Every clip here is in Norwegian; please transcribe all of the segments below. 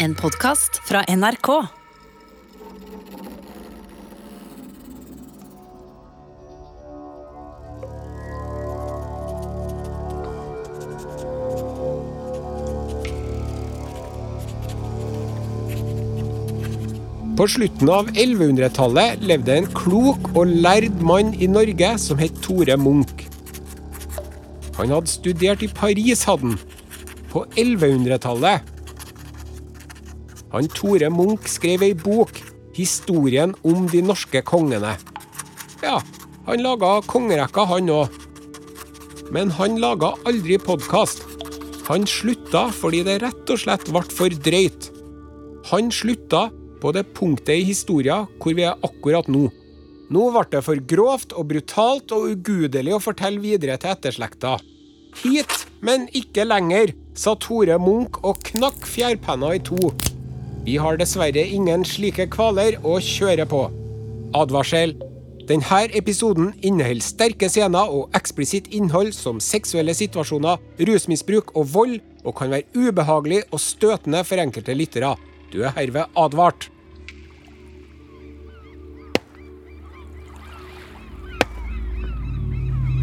En podkast fra NRK. På slutten av 1100-tallet levde en klok og lærd mann i Norge som het Tore Munch. Han hadde studert i Paris, hadde han. På 1100-tallet. Han Tore Munch skrev ei bok, 'Historien om de norske kongene'. Ja, han laga kongerekka, han òg. Men han laga aldri podkast. Han slutta fordi det rett og slett ble for drøyt. Han slutta på det punktet i historien hvor vi er akkurat nå. Nå ble det for grovt og brutalt og ugudelig å fortelle videre til etterslekta. Hit, men ikke lenger, sa Tore Munch og knakk fjærpenna i to. Vi har dessverre ingen slike kvaler å kjøre på. Advarsel. Denne episoden inneholder sterke scener og eksplisitt innhold som seksuelle situasjoner, rusmisbruk og vold, og kan være ubehagelig og støtende for enkelte lyttere. Du er herved advart.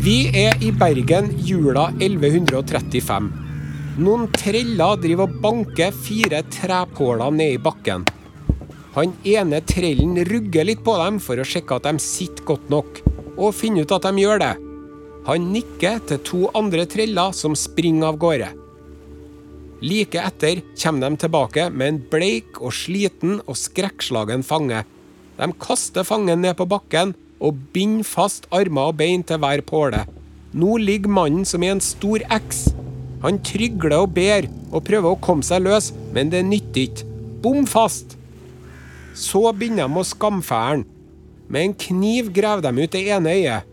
Vi er i Bergen jula 1135. Noen treller driver og banker fire trepåler ned i bakken. Han ene trellen rugger litt på dem for å sjekke at de sitter godt nok, og finne ut at de gjør det. Han nikker til to andre treller som springer av gårde. Like etter kommer de tilbake med en bleik og sliten og skrekkslagen fange. De kaster fangen ned på bakken og binder fast armer og bein til hver påle. Nå ligger mannen som i en stor X. Han trygler og ber og prøver å komme seg løs, men det nytter ikke. Bom fast! Så begynner de å skamfære han. Med en kniv graver de ut det ene øyet.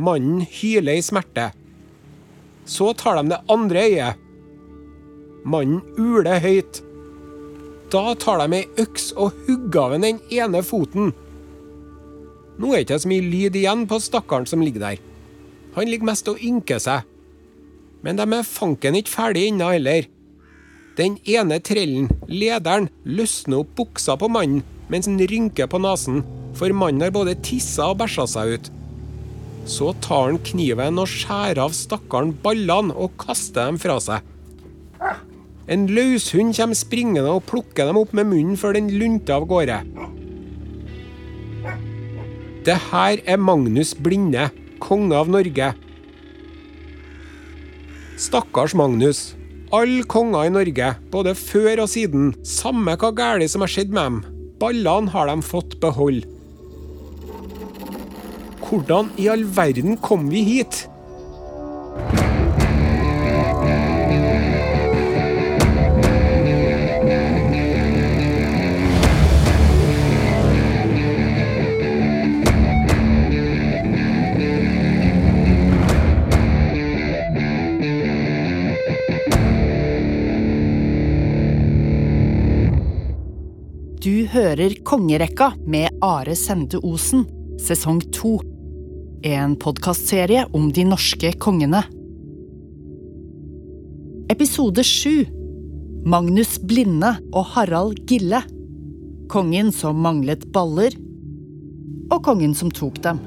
Mannen hyler i smerte. Så tar de det andre øyet. Mannen uler høyt. Da tar de ei øks og hugger av den ene foten. Nå er det ikke så mye lyd igjen på stakkaren som ligger der. Han ligger mest og ynker seg. Men de er fanken ikke ferdig ennå heller. Den ene trellen, lederen, løsner opp buksa på mannen mens han rynker på nesen, for mannen har både tissa og bæsja seg ut. Så tar han kniven og skjærer av stakkaren ballene og kaster dem fra seg. En løshund kommer springende og plukker dem opp med munnen før den lunter av gårde. Det her er Magnus Blinde, konge av Norge. Stakkars Magnus. Alle konger i Norge, både før og siden, samme hva galt som har skjedd med dem, ballene har de fått beholde. Hvordan i all verden kom vi hit? Du hører Kongerekka med Are Sende Osen, sesong to. En podkastserie om de norske kongene. Episode sju Magnus Blinde og Harald Gille. Kongen som manglet baller, og kongen som tok dem.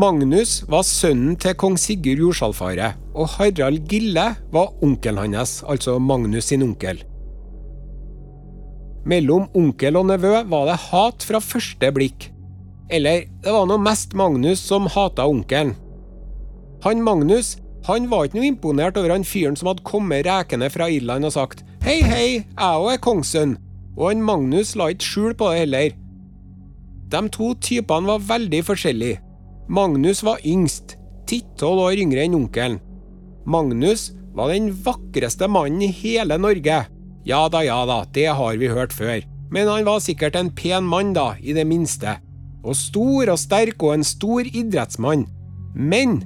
Magnus var sønnen til kong Sigurd Jordsalfaret, og Harald Gille var onkelen hans, altså Magnus sin onkel. Mellom onkel og nevø var det hat fra første blikk. Eller, det var nå mest Magnus som hata onkelen. Han Magnus han var ikke noe imponert over han fyren som hadde kommet rekende fra Irland og sagt Hei, hei, jeg òg er kongssønn. Og han Magnus la ikke skjul på det heller. De to typene var veldig forskjellige. Magnus var yngst, ti-tolv år yngre enn onkelen. Magnus var den vakreste mannen i hele Norge. Ja da, ja da, det har vi hørt før. Men han var sikkert en pen mann, da, i det minste. Og stor og sterk og en stor idrettsmann. Men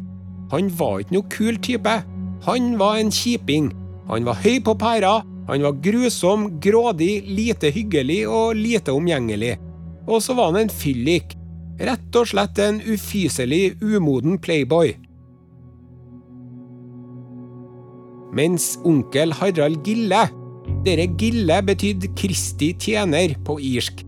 han var ikke noe kul type. Han var en kjiping. Han var høy på pæra, han var grusom, grådig, lite hyggelig og lite omgjengelig. Og så var han en fyllik. Rett og slett en ufyselig, umoden playboy. Mens onkel Harald Gille Dere Gille betydde Kristi tjener på irsk.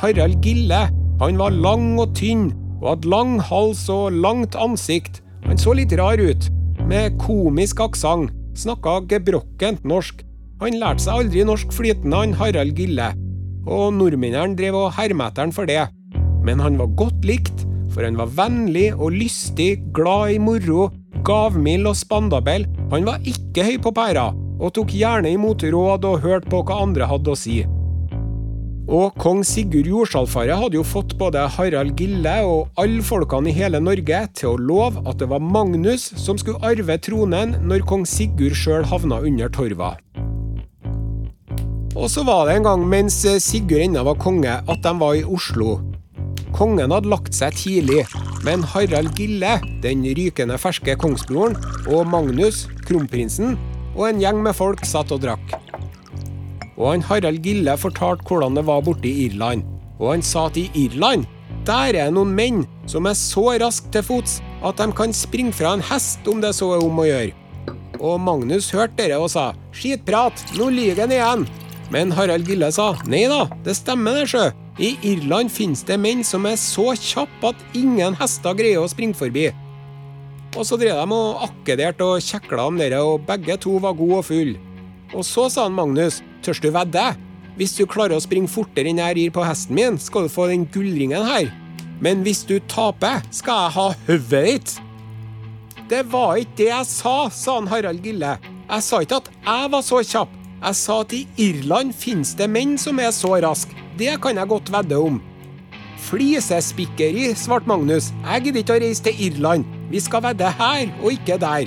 Harald Gille han var lang og tynn og hadde lang hals og langt ansikt. Han så litt rar ut, med komisk aksent, snakka gebrokkent norsk. Han lærte seg aldri norsk flytende, han Harald Gille, og nordmennene drev og hermet etter han for det. Men han var godt likt, for han var vennlig og lystig, glad i moro, gavmild og spandabel. Han var ikke høy på pæra, og tok gjerne imot råd og hørte på hva andre hadde å si. Og kong Sigurd Jordsalfaret hadde jo fått både Harald Gille og alle folkene i hele Norge til å love at det var Magnus som skulle arve tronen når kong Sigurd sjøl havna under torva. Og så var det en gang mens Sigurd ennå var konge, at de var i Oslo. Kongen hadde lagt seg tidlig, men Harald Gille, den rykende ferske kongsbroren, og Magnus, kronprinsen, og en gjeng med folk satt og drakk. Og han Harald Gille fortalte hvordan det var borte i Irland. Og han sa at i Irland, der er noen menn som er så raske til fots at de kan springe fra en hest om det så er om å gjøre. Og Magnus hørte dere og sa skitprat, nå lyver han igjen. Men Harald Gille sa nei da, det stemmer det, sjø. I Irland finnes det menn som er så kjappe at ingen hester greier å springe forbi. Og så drev de og akkederte og kjekla om dere, og begge to var gode og fulle. Og så sa han Magnus, tørs du vedde? Hvis du klarer å springe fortere enn jeg rir på hesten min, skal du få den gullringen her. Men hvis du taper, skal jeg ha hodet ditt. Det var ikke det jeg sa, sa han Harald Gille. Jeg sa ikke at jeg var så kjapp. Jeg sa at i Irland finnes det menn som er så raske. Det kan jeg godt vedde om. Flisespikkeri, svarte Magnus. Jeg gidder ikke å reise til Irland. Vi skal vedde her, og ikke der.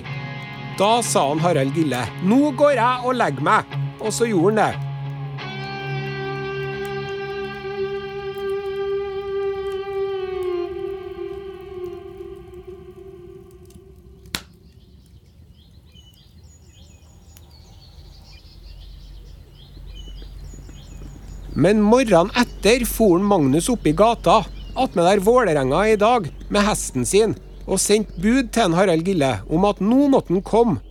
Da sa han Harald Gille. Nå går jeg og legger meg. Og så gjorde han det. Men morgenen etter for Magnus opp i gata, attmed der Vålerenga i dag, med hesten sin, og sendte bud til en Harald Gille om at nå måtte han komme.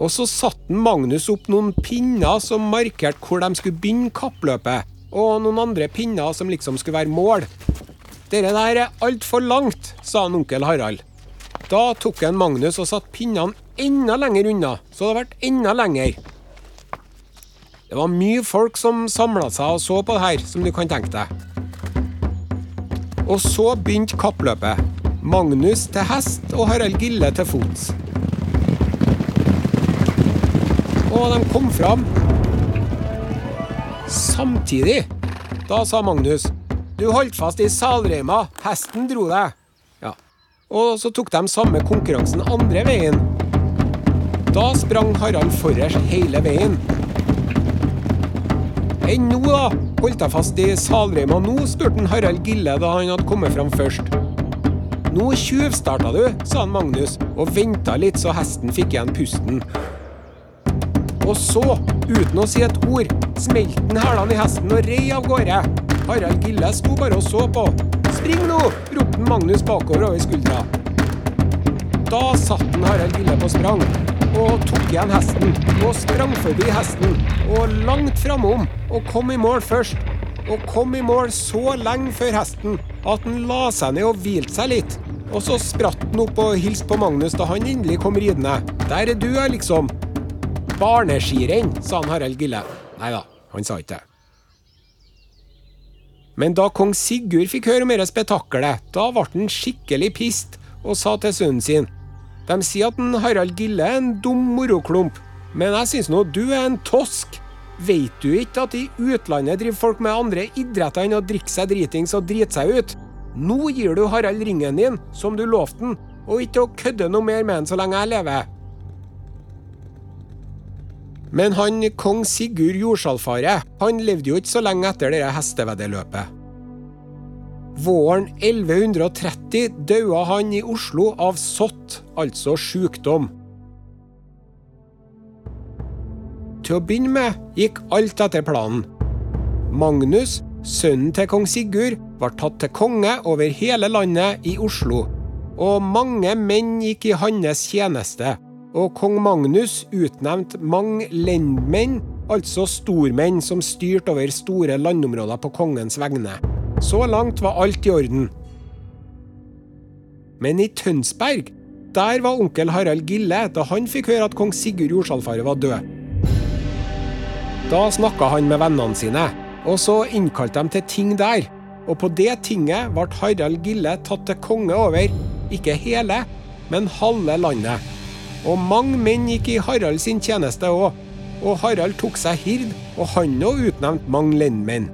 Og så satte Magnus opp noen pinner som markerte hvor de skulle begynne kappløpet, og noen andre pinner som liksom skulle være mål. Dere der er altfor langt, sa han onkel Harald. Da tok en Magnus og satte pinnene enda lenger unna, så det ble enda lenger. Det var mye folk som samla seg og så på det her, som du kan tenke deg. Og så begynte kappløpet. Magnus til hest og Harald Gille til fots. Og de kom fram. Samtidig. Da sa Magnus Du holdt fast i salreima, hesten dro deg. Ja. Og så tok de samme konkurransen andre veien. Da sprang Harald forrest hele veien. Enn nå, da? Holdt jeg fast i salreima nå? spurte Harald Gille da han hadde kommet fram først. Nå tjuvstarta du, sa han Magnus, og venta litt så hesten fikk igjen pusten. Og så, uten å si et ord, smelte han hælene i hesten og rei av gårde. Harald Gille sto bare og så på. Spring nå! ropte Magnus bakover over skuldra. Da satt Harald Gille på sprang og tok igjen hesten og sprang forbi hesten og langt framom og kom i mål først. Og kom i mål så lenge før hesten at han la seg ned og hvilte seg litt. Og så spratt han opp og hilste på Magnus da han endelig kom ridende. Der er du, ja, liksom. Barneskirenn, sa han Harald Gille. Nei da, han sa ikke det. Men da kong Sigurd fikk høre om dette spetakkelet, da ble han skikkelig pist og sa til sønnen sin De sier at en Harald Gille er en dum moroklump, men jeg syns nå du er en tosk. Veit du ikke at i utlandet driver folk med andre idretter enn å drikke seg dritings og drite seg ut? Nå gir du Harald ringen din, som du lovte den, og ikke å kødde noe mer med han så lenge jeg lever. Men han kong Sigurd Jordsalfaret, han levde jo ikke så lenge etter det hesteveddeløpet. Våren 1130 døde han i Oslo av sott, altså sykdom. Til å begynne med gikk alt etter planen. Magnus sønnen til kong Sigurd, var tatt til konge over hele landet i Oslo, og mange menn gikk i hans tjeneste, og kong Magnus utnevnte mange lendmenn, altså stormenn som styrte over store landområder på kongens vegne. Så langt var alt i orden. Men i Tønsberg, der var onkel Harald Gille da han fikk høre at kong Sigurd Jordsalfaret var død. Da snakka han med vennene sine, og så innkalte de til ting der. Og på det tinget ble Harald Gille tatt til konge over, ikke hele, men halve landet. Og mange menn gikk i Harald sin tjeneste òg, og Harald tok seg hird, og han òg utnevnte mange lendmenn.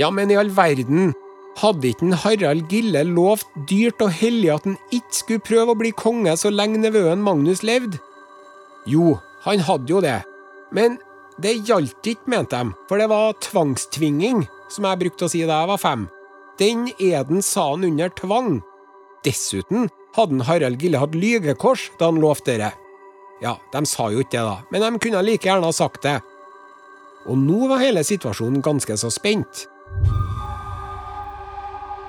Ja, men i all verden, hadde ikke Harald Gille lovt dyrt og hellig at han ikke skulle prøve å bli konge så lenge nevøen Magnus levde? Jo, han hadde jo det, men det gjaldt ikke, mente de, for det var tvangstvinging, som jeg brukte å si da jeg var fem. Den eden sa han under tvang. Dessuten hadde Harald Gille hatt lygekors da han lovte dere. Ja, de sa jo ikke det, da, men de kunne like gjerne ha sagt det. Og nå var hele situasjonen ganske så spent.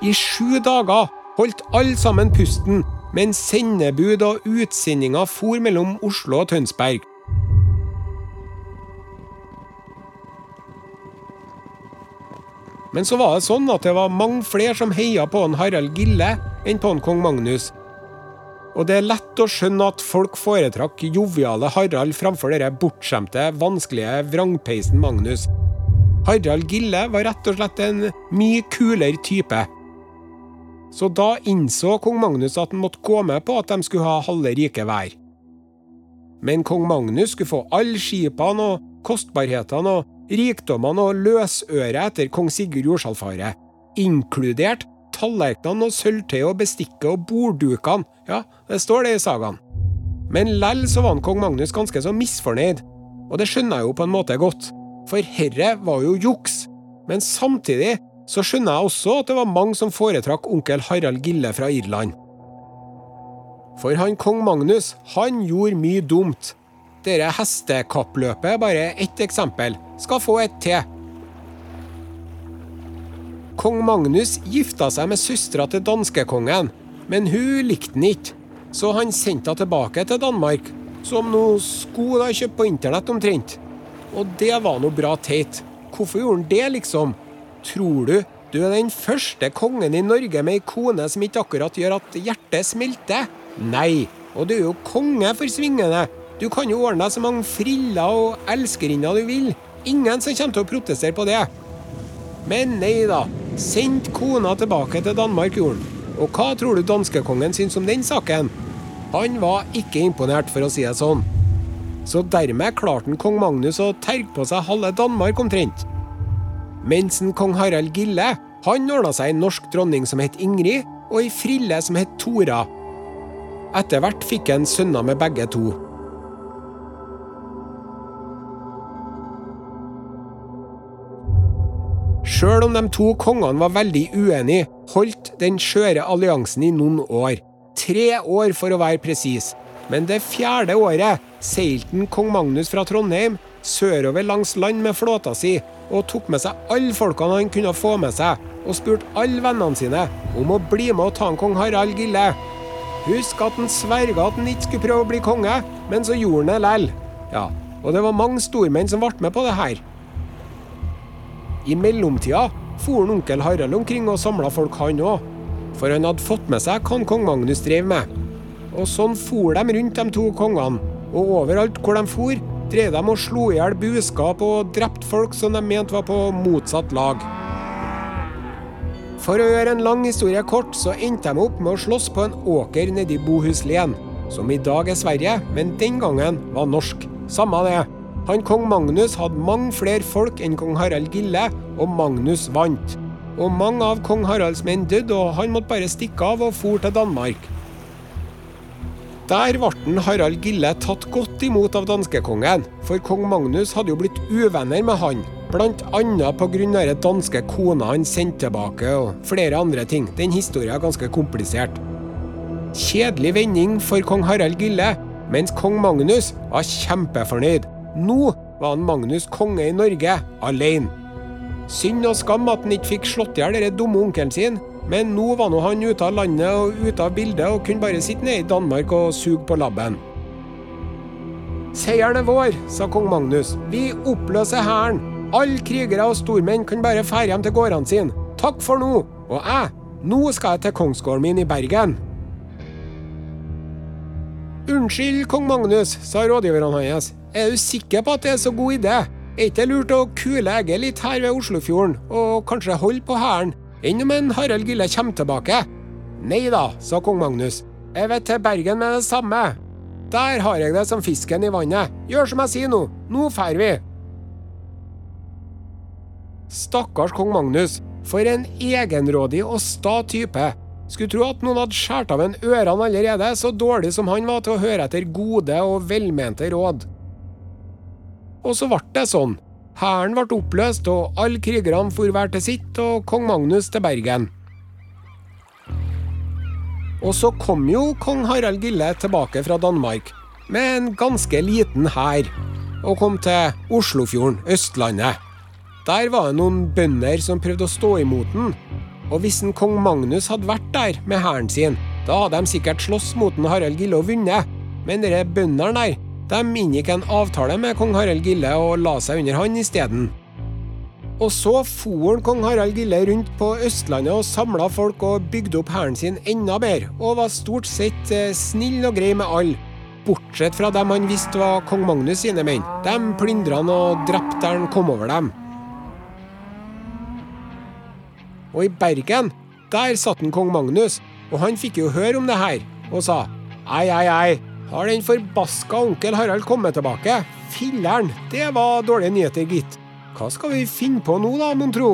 I sju dager holdt alle sammen pusten mens sendebud og utsendinger for mellom Oslo og Tønsberg. Men så var det sånn at det var mange flere som heia på en Harald Gille enn på en kong Magnus. Og det er lett å skjønne at folk foretrakk joviale Harald framfor denne bortskjemte, vanskelige vrangpeisen Magnus. Harald Gille var rett og slett en mye kulere type. Så da innså kong Magnus at han måtte gå med på at de skulle ha halve riket hver. Men kong Magnus skulle få alle skipene og kostbarhetene og rikdommene og løsøret etter kong Sigurd Jordsalfaret, inkludert tallerkenene og sølvtøyet og bestikket og borddukene. Ja, det står det i sagaen. Men lell så var kong Magnus ganske så misfornøyd, og det skjønner jeg jo på en måte godt, for herre var jo juks. Men samtidig så skjønner jeg også at det var mange som foretrakk onkel Harald Gille fra Irland. For han kong Magnus, han gjorde mye dumt. Dere hestekappløpet er bare ett eksempel. Skal få et til. Kong Magnus gifta seg med søstera til danskekongen, men hun likte han ikke, så han sendte henne tilbake til Danmark, som noen sko de kjøpt på internett omtrent. Og det var noe bra teit. Hvorfor gjorde han det, liksom? Tror du du er den første kongen i Norge med ei kone som ikke akkurat gjør at hjertet smelter? Nei, og du er jo konge for svingene. Du kan jo ordne deg så mange friller og elskerinner du vil. Ingen som kommer til å protestere på det. Men nei da. Sendt kona tilbake til Danmark, gjorde han. Og hva tror du danskekongen syns om den saken? Han var ikke imponert, for å si det sånn. Så dermed klarte kong Magnus å terge på seg halve Danmark omtrent. Mens en kong Harald Gille han ordna seg en norsk dronning som het Ingrid, og ei frille som het Tora. Etter hvert fikk han sønner med begge to. Sjøl om de to kongene var veldig uenige, holdt den skjøre alliansen i noen år. Tre år, for å være presis. Men det fjerde året seilte kong Magnus fra Trondheim sørover langs land med flåta si og tok med seg alle folkene han kunne få med seg, og spurte alle vennene sine om å bli med og ta en kong Harald Gille. Husk at han sverga at han ikke skulle prøve å bli konge, men så gjorde han det lell. Ja, og det var mange stormenn som ble med på det her. I mellomtida for onkel Harald omkring og samla folk, han òg. For han hadde fått med seg hva kong Magnus drev med. Og sånn for de rundt de to kongene, og overalt hvor de for, drev de og slo i hjel buskap og drepte folk som de mente var på motsatt lag. For å gjøre en lang historie kort, så endte de opp med å slåss på en åker nedi Bohuslän, som i dag er Sverige, men den gangen var norsk. Samme det. Han kong Magnus hadde mange flere folk enn kong Harald Gille, og Magnus vant. Og mange av kong Haralds menn døde, og han måtte bare stikke av og for til Danmark. Der ble Harald Gille tatt godt imot av danskekongen, for kong Magnus hadde jo blitt uvenner med han, annet pga. den danske kona han sendte tilbake, og flere andre ting. Den historien er ganske komplisert. Kjedelig vending for kong Harald Gille, mens kong Magnus var kjempefornøyd. Nå var han Magnus konge i Norge, alene. Synd og skam at han ikke fikk slått i hjel den dumme onkelen sin, men nå var nå han ute av landet og ute av bildet og kunne bare sitte nede i Danmark og suge på labben. Seieren er vår, sa kong Magnus. Vi oppløser hæren. Alle krigere og stormenn kan bare fære hjem til gårdene sine. Takk for nå. Og jeg, nå skal jeg til kongsgården min i Bergen. Unnskyld, kong Magnus, sa rådgiverne hans. Er du sikker på at det er så god idé? Er ikke lurt å kule egget litt her ved Oslofjorden, og kanskje holde på hæren, enn om en Harald Gille kommer tilbake? Nei da, sa kong Magnus. Jeg vet til Bergen med det samme. Der har jeg det som fisken i vannet. Gjør som jeg sier nå. Nå drar vi. Stakkars kong Magnus. For en egenrådig og sta type. Skulle tro at noen hadde skåret av en ørene allerede, så dårlig som han var til å høre etter gode og velmente råd. Og så ble det sånn. Hæren ble oppløst, og alle krigerne for hver til sitt, og kong Magnus til Bergen. Og så kom jo kong Harald Gille tilbake fra Danmark med en ganske liten hær, og kom til Oslofjorden, Østlandet. Der var det noen bønder som prøvde å stå imot den, og hvis en kong Magnus hadde vært der med hæren sin, da hadde de sikkert slåss mot en Harald Gille og vunnet, men dere bøndene der, de inngikk en avtale med kong Harald Gille og la seg under han isteden. Og så for kong Harald Gille rundt på Østlandet og samla folk og bygde opp hæren sin enda bedre, og var stort sett eh, snill og grei med alle. Bortsett fra dem han visste var kong Magnus sine menn. De plyndra han og drepte der han kom over dem. Og i Bergen, der satt en kong Magnus, og han fikk jo høre om det her, og sa ei, ei, ei, har den forbaska onkel Harald kommet tilbake? Filler'n, det var dårlige nyheter, gitt. Hva skal vi finne på nå, da, mon tro?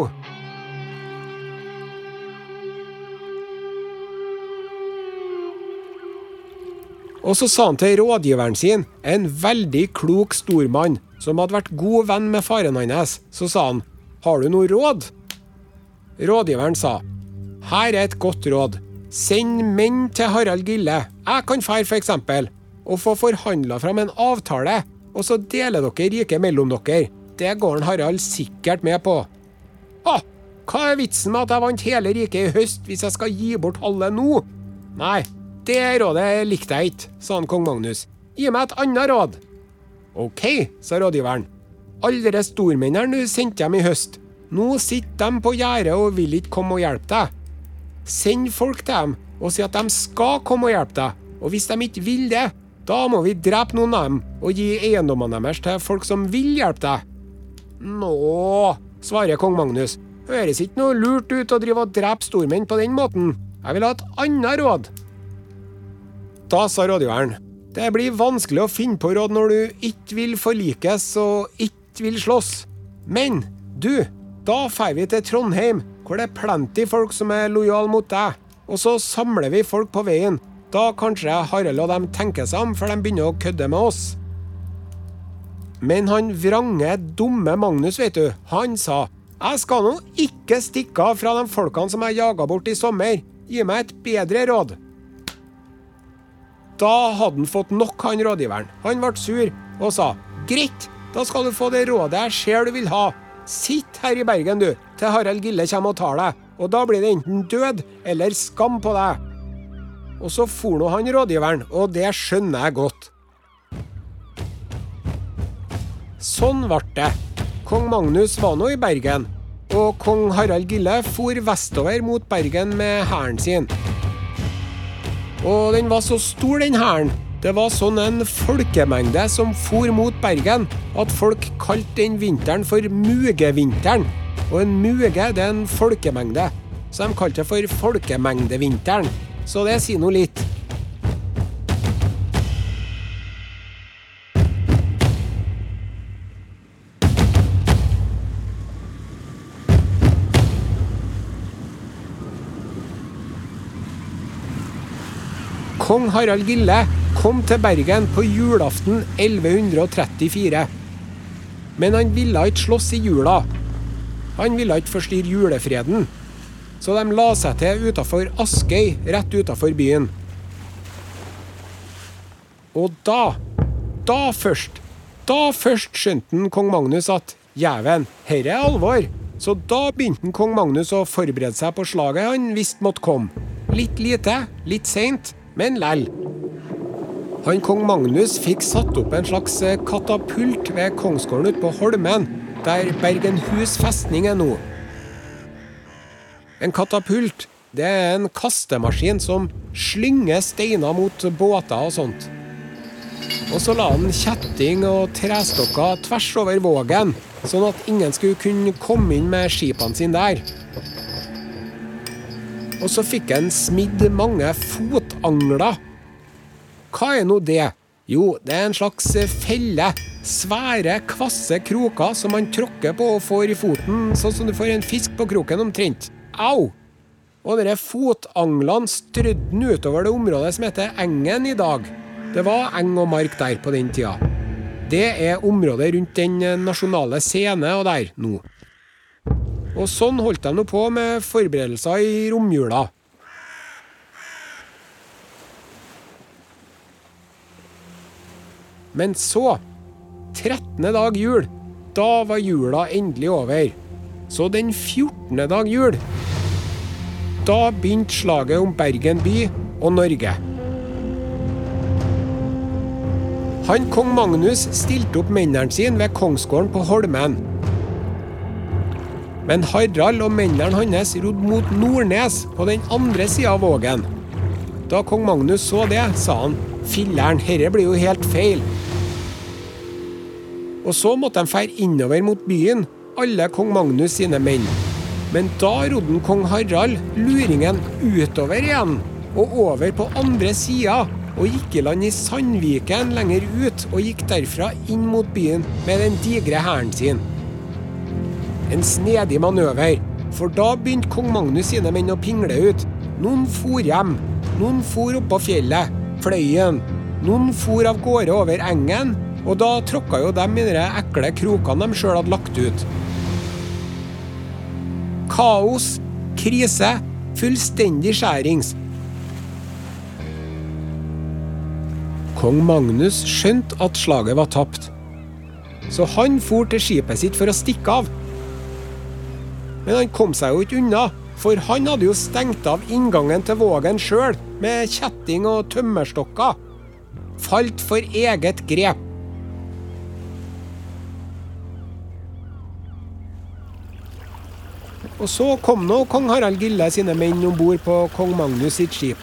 Og så sa han til rådgiveren sin, en veldig klok stormann, som hadde vært god venn med faren hans, så sa han, har du noe råd? Rådgiveren sa, her er et godt råd. Send menn til Harald Gille. Jeg kan fære, for eksempel, og få forhandla fram en avtale, og så deler dere riket mellom dere. Det går en Harald sikkert med på. Å, hva er vitsen med at jeg vant hele riket i høst hvis jeg skal gi bort halve nå? Nei, det rådet likte jeg ikke, sa han kong Magnus. Gi meg et annet råd. Ok, sa rådgiveren. Alle de stormennene du sendte dem i høst, nå sitter de på gjerdet og vil ikke komme og hjelpe deg. Send folk til dem og si at de skal komme og hjelpe deg, og hvis de ikke vil det, da må vi drepe noen av dem og gi eiendommene deres til folk som vil hjelpe deg. Nå, svarer kong Magnus, høres ikke noe lurt ut å drive og drepe stormenn på den måten. Jeg vil ha et annet råd. Da sa rådgiveren, det blir vanskelig å finne på råd når du ikke vil forlikes og ikke vil slåss. Men du, da drar vi til Trondheim, hvor det er plenty folk som er lojale mot deg. Og så samler vi folk på veien. Da kanskje Harald og dem tenker seg om før de begynner å kødde med oss. Men han vrange, dumme Magnus, vet du, han sa jeg skal nå ikke stikke av fra de folkene som jeg jaga bort i sommer. Gi meg et bedre råd. Da hadde han fått nok, han rådgiveren. Han ble sur og sa greit, da skal du få det rådet jeg ser du vil ha. Sitt her i Bergen, du, til Harald Gille kommer og tar deg. Og da blir det enten død eller skam på deg. Og så for nå han rådgiveren, og det skjønner jeg godt. Sånn ble det. Kong Magnus var nå i Bergen, og kong Harald Gille for vestover mot Bergen med hæren sin. Og den var så stor, den hæren. Det var sånn en folkemengde som for mot Bergen, at folk kalte den vinteren for Mugevinteren. Og en muge det er en folkemengde, så de kalte det for Folkemengdevinteren. Så det sier nå litt. Kong Harald Gille kom til Bergen på julaften 1134. Men han ville ikke slåss i jula. Han ville ikke forstyrre julefreden. Så de la seg til utafor Askøy, rett utafor byen. Og da, da først, Da først skjønte kong Magnus at jæven, herre er alvor. Så da begynte kong Magnus å forberede seg på slaget han visste måtte komme. Litt lite, litt seint, men lell. Han kong Magnus fikk satt opp en slags eh, katapult ved kongsgården ute på Holmen, der Bergenhus festning er nå. En katapult det er en kastemaskin som slynger steiner mot båter og sånt. Og så la han kjetting og trestokker tvers over vågen, sånn at ingen skulle kunne komme inn med skipene sine der. Og så fikk han smidd mange fotangler. Hva er nå det? Jo, det er en slags felle. Svære, kvasse kroker som man tråkker på og får i foten, sånn som du får en fisk på kroken omtrent. Au! Og disse fotanglene strødde han utover det området som heter Engen i dag. Det var eng og mark der på den tida. Det er området rundt den nasjonale scene og der nå. Og sånn holdt de nå på med forberedelser i romjula. Men så, 13. dag jul, da var jula endelig over. Så den 14. dag jul, da begynte slaget om Bergen by og Norge. Han kong Magnus stilte opp mennene sine ved kongsgården på Holmen. Men Harald og mennene hans rodde mot Nordnes, på den andre sida av vågen. Da kong Magnus så det, sa han filler'n, herre blir jo helt feil. Og så måtte de fære innover mot byen, alle kong Magnus sine menn. Men da rodde kong Harald luringen utover igjen, og over på andre sida, og gikk i land i Sandviken lenger ut, og gikk derfra inn mot byen med den digre hæren sin. En snedig manøver, for da begynte kong Magnus sine menn å pingle ut. Noen for hjem, noen for oppå fjellet, Fløyen. Noen for av gårde over engen, og da tråkka jo dem i de ekle krokene de sjøl hadde lagt ut. Kaos, krise, fullstendig skjærings. Kong Magnus skjønte at slaget var tapt, så han for til skipet sitt for å stikke av. Men han kom seg jo ikke unna, for han hadde jo stengt av inngangen til Vågen sjøl, med kjetting og tømmerstokker. Falt for eget grep. Og så kom nå kong Harald Gille sine menn om bord på kong Magnus sitt skip.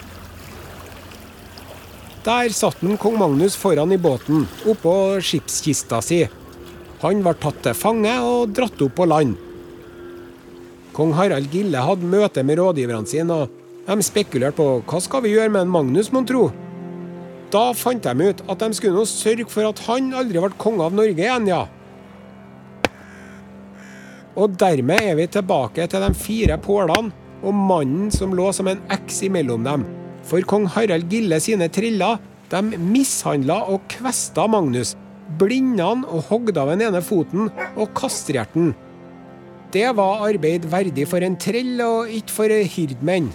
Der satt den kong Magnus foran i båten, oppå skipskista si. Han var tatt til fange og dratt opp på land. Kong Harald Gille hadde møte med rådgiverne sine, og de spekulerte på hva skal vi gjøre med en Magnus, mon tro. Da fant de ut at de skulle nå sørge for at han aldri ble konge av Norge igjen, ja. Og dermed er vi tilbake til de fire pålene og mannen som lå som en X imellom dem. For kong Harald Gille sine triller de mishandla og kvesta Magnus, blinda han og hogde av den ene foten og kastrerte han. Det var arbeid verdig for en trell og ikke for hirdmenn.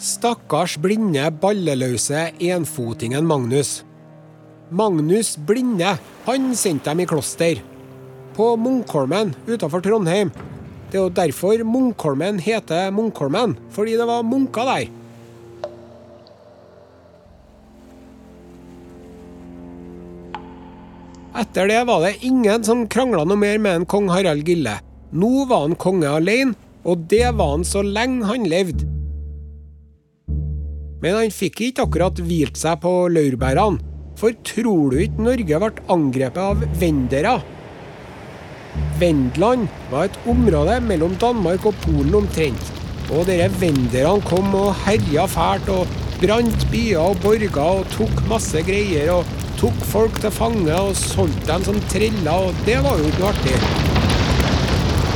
Stakkars blinde, balleløse enfotingen Magnus. Magnus Blinde, han sendte dem i kloster. På Munkholmen utenfor Trondheim det er jo derfor Munkholmen heter Munkholmen, fordi det var munker der. Etter det var det ingen som krangla noe mer med en kong Harald Gille. Nå var han konge alene, og det var han så lenge han levde. Men han fikk ikke akkurat hvilt seg på laurbærene, for tror du ikke Norge ble angrepet av vendere? Vendland var et område mellom Danmark og Polen omtrent. Og dere venderne kom og herja fælt og brant byer og borger og tok masse greier og tok folk til fange og solgte dem som treller, og det var jo ikke artig.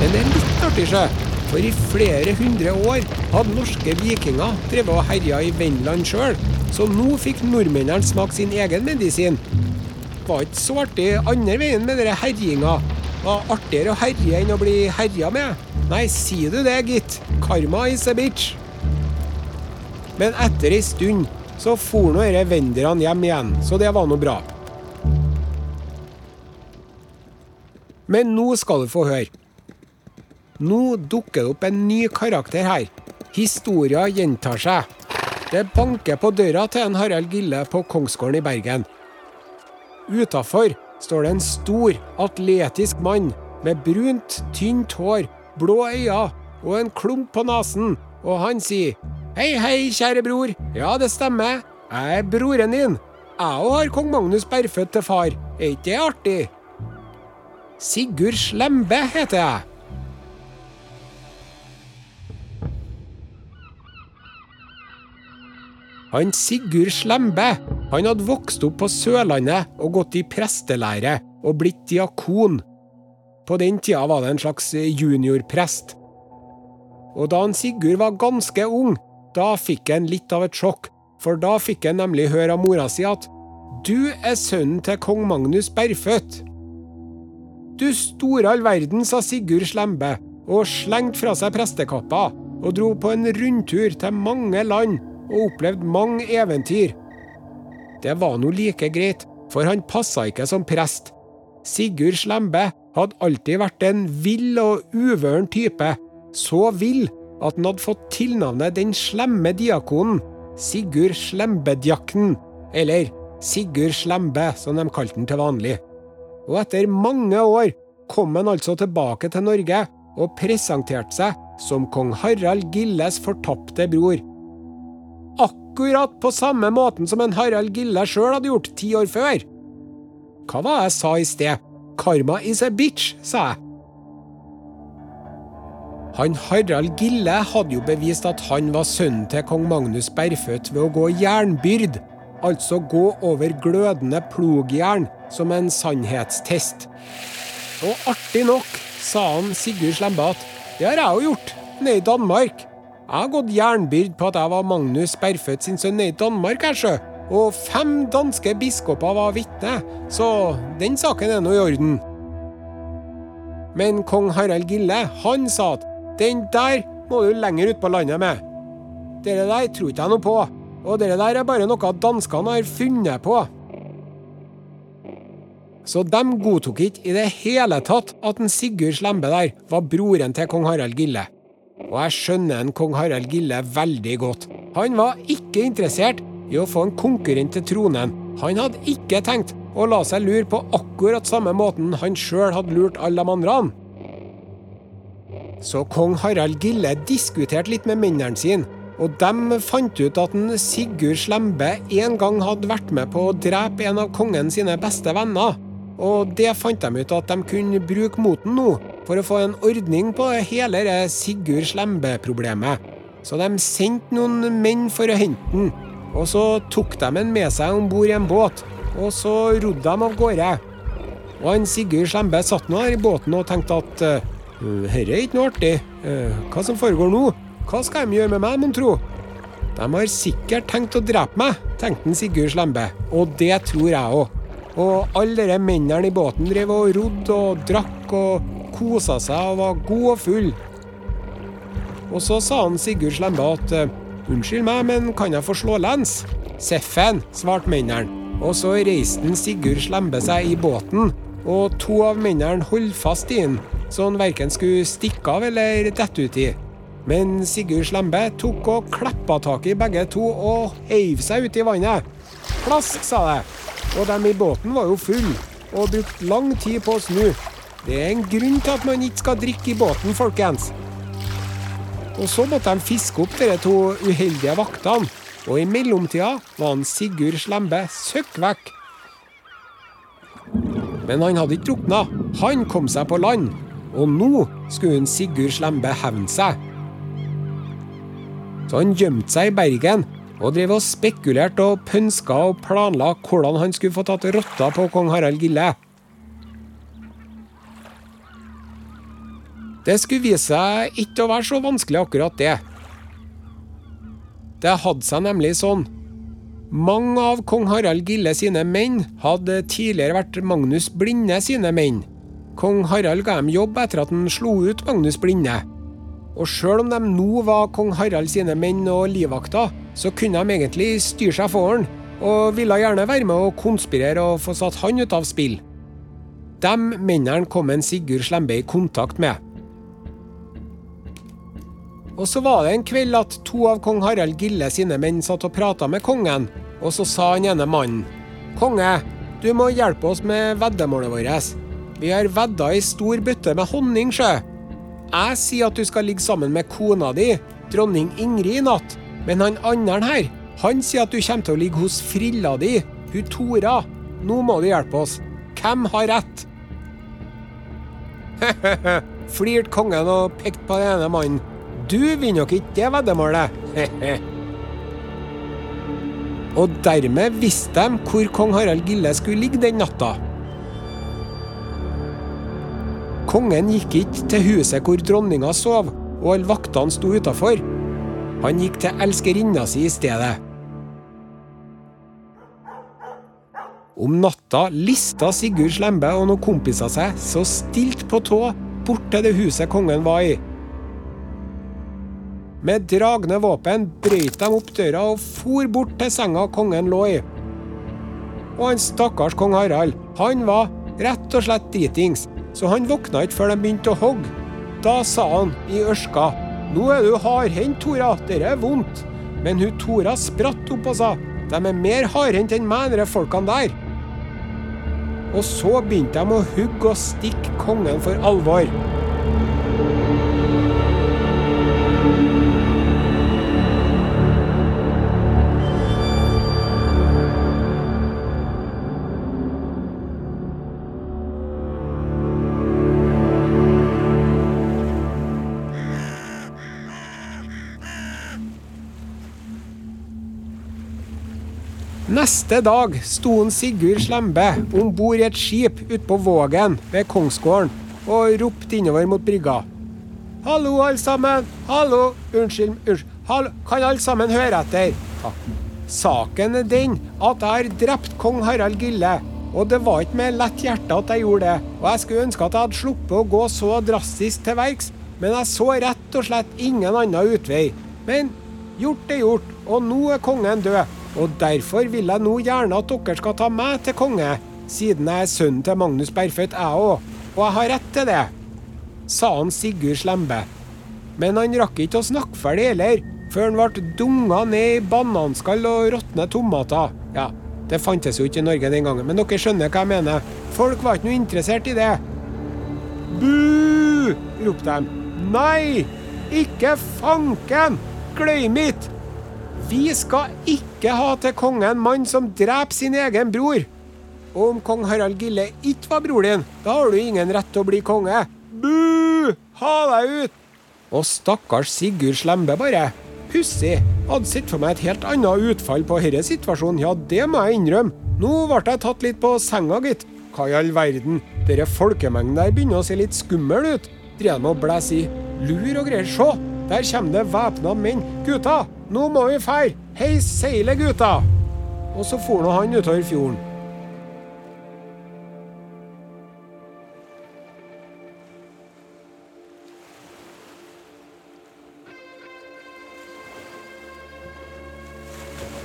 Men det er litt artig, sjø. For i flere hundre år hadde norske vikinger drevet og herja i Vendland sjøl, så nå fikk nordmennene smake sin egen medisin. Det var ikke så artig andre veien med denne herjinga var artigere å herje enn å bli herja med. Nei, si du det, gitt. Karma is a bitch. Men etter ei stund, så for nå disse venderne hjem igjen, så det var nå bra. Men nå skal du få høre. Nå dukker det opp en ny karakter her. Historia gjentar seg. Det banker på døra til en Harald Gille på Kongsgården i Bergen. Utafor står det en stor, atletisk mann med brunt, tynt hår, blå øyne og en klump på nesen, og han sier Hei, hei, kjære bror. Ja, det stemmer. Jeg er broren din. Jeg òg har kong Magnus Berfødt til far. Er ikke det artig? Sigurd Slembe heter jeg. Han Sigurd Slembe han hadde vokst opp på Sørlandet og gått i prestelære og blitt diakon. På den tida var det en slags juniorprest. Og da han Sigurd var ganske ung, da fikk han litt av et sjokk, for da fikk han nemlig høre av mora si at du er sønnen til kong Magnus Berfødt. Du store all verden, sa Sigurd Slembe, og slengte fra seg prestekappa og dro på en rundtur til mange land og opplevde mange eventyr. Det var nå like greit, for han passa ikke som prest. Sigurd Slembe hadde alltid vært en vill og uvøren type, så vill at han hadde fått tilnavnet Den slemme diakonen, Sigurd Slembedjakten, eller Sigurd Slembe, som de kalte han til vanlig. Og etter mange år kom han altså tilbake til Norge og presenterte seg som kong Harald Gilles fortapte bror. Akkurat på samme måten som en Harald Gille sjøl hadde gjort ti år før. Hva var det jeg sa i sted? Karma is a bitch, sa jeg. Han Harald Gille hadde jo bevist at han var sønnen til kong Magnus Berfødt ved å gå jernbyrd, altså gå over glødende plogjern som en sannhetstest. Og artig nok sa han Sigurd Slembe at det har jeg jo gjort, nede i Danmark. Jeg har gått jernbyrd på at jeg var Magnus Berfødt sin sønn i Danmark, kanskje? Og fem danske biskoper var vitne, så den saken er nå i orden. Men kong Harald Gille, han sa at den der må du lenger ut på landet med. Dere der tror ikke jeg noe på, og dere der er bare noe danskene har funnet på. Så de godtok ikke i det hele tatt at en Sigurd Slembe der var broren til kong Harald Gille. Og jeg skjønner en kong Harald Gille veldig godt. Han var ikke interessert i å få en konkurrent til tronen. Han hadde ikke tenkt å la seg lure på akkurat samme måten han sjøl hadde lurt alle de andre. Så kong Harald Gille diskuterte litt med mennene sine, og de fant ut at en Sigurd Slembe en gang hadde vært med på å drepe en av kongen sine beste venner. Og det fant de ut at de kunne bruke moten nå, for å få en ordning på hele det Sigurd Slembe-problemet. Så de sendte noen menn for å hente den, og så tok de den med seg om bord i en båt, og så rodde de av gårde. Og han Sigurd Slembe satt nå her i båten og tenkte at herre er ikke noe artig, uh, hva som foregår nå? Hva skal de gjøre med meg, mon tro? De har sikkert tenkt å drepe meg, tenkte Sigurd Slembe, og det tror jeg òg. Og alle de mennene i båten drev og rodde og drakk og kosa seg og var god og full. Og så sa han Sigurd Slembe at unnskyld meg, men kan jeg få slå lens? Seffen, svarte mennene. Og så reiste Sigurd Slembe seg i båten, og to av mennene holdt fast i den, så han verken skulle stikke av eller dette uti. Men Sigurd Slembe tok og kleppa tak i begge to og heiv seg ut i vannet. Plask, sa det. Og dem i båten var jo fulle og brukte lang tid på å snu. Det er en grunn til at man ikke skal drikke i båten, folkens. Og så måtte de fiske opp de to uheldige vaktene, og i mellomtida var han Sigurd Slembe søkk vekk. Men han hadde ikke drukna. Han kom seg på land. Og nå skulle han Sigurd Slembe hevne seg. Så han gjemte seg i Bergen og drev og spekulerte og pønska og planla hvordan han skulle få tatt rotta på kong Harald Gille. Det skulle vise seg ikke å være så vanskelig akkurat det. Det hadde seg nemlig sånn. Mange av kong Harald Gille sine menn hadde tidligere vært Magnus Blinde sine menn. Kong Harald ga dem jobb etter at han slo ut Magnus Blinde. Og sjøl om de nå var kong Harald sine menn og livvakter, så kunne de egentlig styre seg for han, og ville gjerne være med å konspirere og få satt han ut av spill. De mennene kom en Sigurd Slembe i kontakt med. Og så var det en kveld at to av kong Harald Gille sine menn satt og prata med kongen, og så sa han ene mannen Konge, du må hjelpe oss med veddemålet vårt. Vi har vedda ei stor bøtte med honning, sjø. Jeg sier at du skal ligge sammen med kona di, dronning Ingrid, i natt, men han andre her, han sier at du kommer til å ligge hos frilla di, hun Tora. Nå må du hjelpe oss. Hvem har rett? Flirte kongen og pekte på den ene mannen. Du vinner nok ikke det veddemålet. og dermed visste de hvor kong Harald Gille skulle ligge den natta. Kongen gikk ikke til huset hvor dronninga sov, og alle vaktene sto utafor. Han gikk til elskerinna si i stedet. Om natta lista Sigurd Slembe og noen kompiser seg så stilt på tå bort til det huset kongen var i. Med dragne våpen brøyt de opp døra og for bort til senga kongen lå i. Og han stakkars kong Harald, han var rett og slett dritings, så han våkna ikke før de begynte å hogge. Da sa han i ørska, nå er du hardhendt, Tora, dette er vondt. Men hun Tora spratt opp og sa, de er mer hardhendt enn meg, de folkene der. Og så begynte de å hugge og stikke kongen for alvor. Neste dag sto en Sigurd Slembe om bord i et skip ute på Vågen ved Kongsgården og ropte innover mot brygga. Hallo, alle sammen. Hallo. Unnskyld, unnskyld. Hallo. Kan alle sammen høre etter? Takk. Saken er den at jeg har drept kong Harald Gille. Og det var ikke med lett hjerte at jeg gjorde det. Og jeg skulle ønske at jeg hadde sluppet å gå så drastisk til verks, men jeg så rett og slett ingen annen utvei. Men gjort er gjort, og nå er kongen død. Og derfor vil jeg nå gjerne at dere skal ta meg til konge, siden jeg er sønnen til Magnus Bergfødt, jeg òg. Og jeg har rett til det, sa han Sigurd Slembe. Men han rakk ikke å snakke ferdig heller, før han ble dunga ned i bananskall og råtne tomater. Ja, det fantes jo ikke i Norge den gangen, men dere skjønner hva jeg mener. Folk var ikke noe interessert i det. Bu! ropte de. Nei! Ikke fanken! Glem it! Vi skal ikke ha til konge en mann som dreper sin egen bror. Og om kong Harald Gille ikke var bror din, da har du ingen rett til å bli konge. Bu! Ha deg ut! Og stakkars Sigurd Slembe, bare. Pussig. Hadde sett for meg et helt annet utfall på denne situasjonen, ja, det må jeg innrømme. Nå ble jeg tatt litt på senga, gitt. Hva i all verden? Dere folkemengden der begynner å se litt skummel ut. Driver de å blæse i lur og greier. Se, der kommer det væpna menn. Gutta, nå må vi fær! Heis seilet, gutta! Og så for nå han utover fjorden.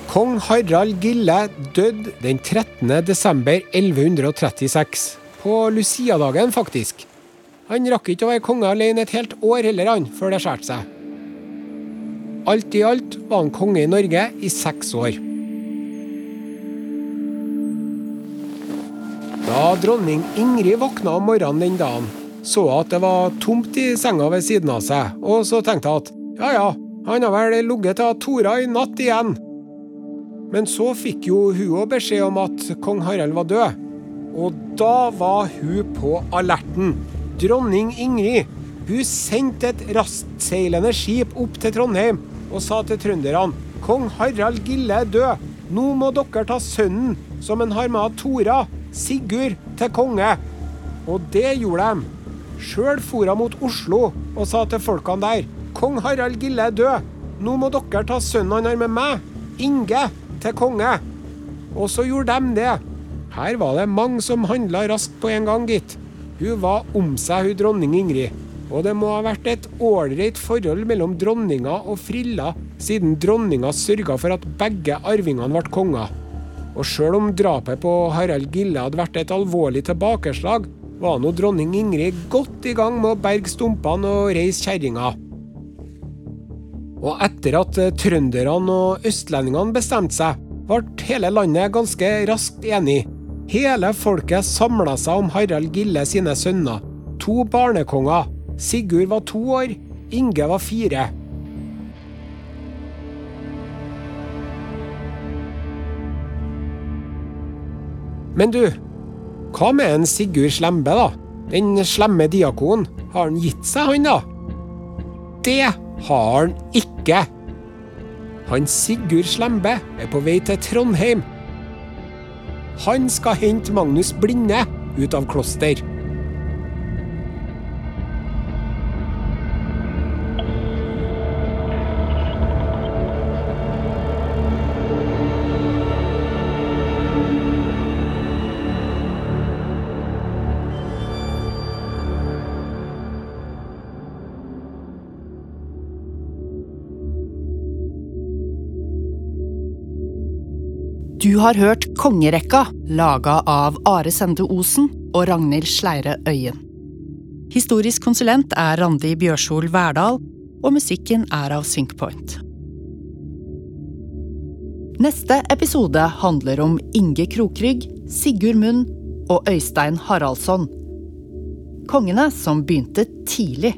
Kong Harald Gille døde den 13. desember 1136. På Lucia-dagen, faktisk. Han rakk ikke å være konge alene et helt år heller, han, før det skar seg. Alt i alt var han konge i Norge i seks år. Da dronning Ingrid våkna om morgenen den dagen, så at det var tomt i senga ved siden av seg, og så tenkte hun at ja ja, han har vel ligget til Tora i natt igjen. Men så fikk jo hun òg beskjed om at kong Harald var død. Og da var hun på alerten. Dronning Ingrid hun sendte et rastseilende skip opp til Trondheim og sa til trønderne Kong Harald Gille er død. Nå må dere ta sønnen som en har med Tora, Sigurd, til konge. Og det gjorde de. Sjøl for hun mot Oslo og sa til folkene der Kong Harald Gille er død. Nå må dere ta sønnen han har med meg, Inge, til konge. Og så gjorde de det. Her var det mange som handla raskt på en gang, gitt. Hun var om seg, hun dronning Ingrid. Og det må ha vært et ålreit forhold mellom dronninga og Frilla, siden dronninga sørga for at begge arvingene ble konger. Og sjøl om drapet på Harald Gille hadde vært et alvorlig tilbakeslag, var nå dronning Ingrid godt i gang med å berge stumpene og reise kjerringa. Og etter at trønderne og østlendingene bestemte seg, ble hele landet ganske raskt enig. Hele folket samla seg om Harald Gille sine sønner. To barnekonger. Sigurd var to år, Inge var fire. Men du, hva med en Sigurd Slembe, da? Den slemme diakonen. Har han gitt seg, han da? Det har han ikke. Han Sigurd Slembe er på vei til Trondheim. Han skal hente Magnus Blinde ut av kloster. Har hørt Kongerekka, laga av Are Sende Osen og Ragnhild Sleire Øyen. Historisk konsulent er Randi Bjørsol Verdal, og musikken er av Synkpoint. Neste episode handler om Inge Krokrygg, Sigurd Munn og Øystein Haraldsson. Kongene som begynte tidlig.